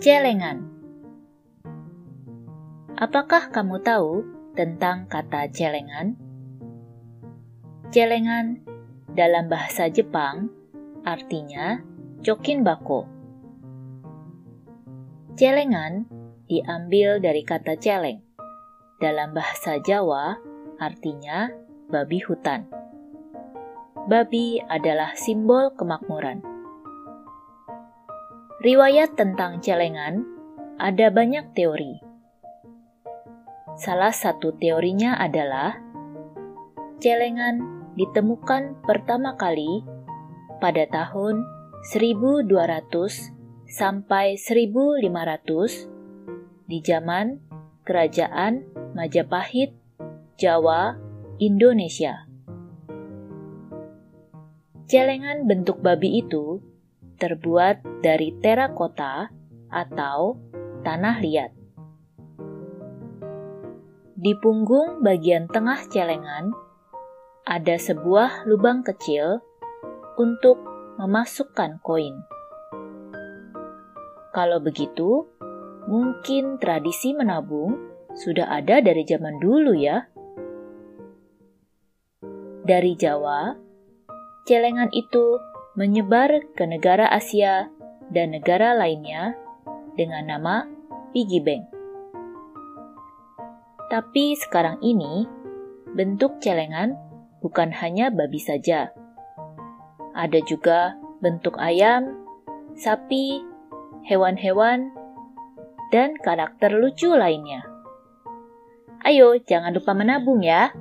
Celengan. Apakah kamu tahu tentang kata celengan? Celengan dalam bahasa Jepang artinya cokin bako. Celengan diambil dari kata celeng. Dalam bahasa Jawa artinya babi hutan. Babi adalah simbol kemakmuran. Riwayat tentang celengan ada banyak teori. Salah satu teorinya adalah celengan ditemukan pertama kali pada tahun 1200 sampai 1500 di zaman Kerajaan Majapahit, Jawa, Indonesia. Celengan bentuk babi itu terbuat dari terakota atau tanah liat. Di punggung bagian tengah celengan ada sebuah lubang kecil untuk memasukkan koin. Kalau begitu, mungkin tradisi menabung sudah ada dari zaman dulu ya. Dari Jawa, celengan itu menyebar ke negara Asia dan negara lainnya dengan nama piggy bank. Tapi sekarang ini, bentuk celengan bukan hanya babi saja. Ada juga bentuk ayam, sapi, hewan-hewan, dan karakter lucu lainnya. Ayo, jangan lupa menabung ya!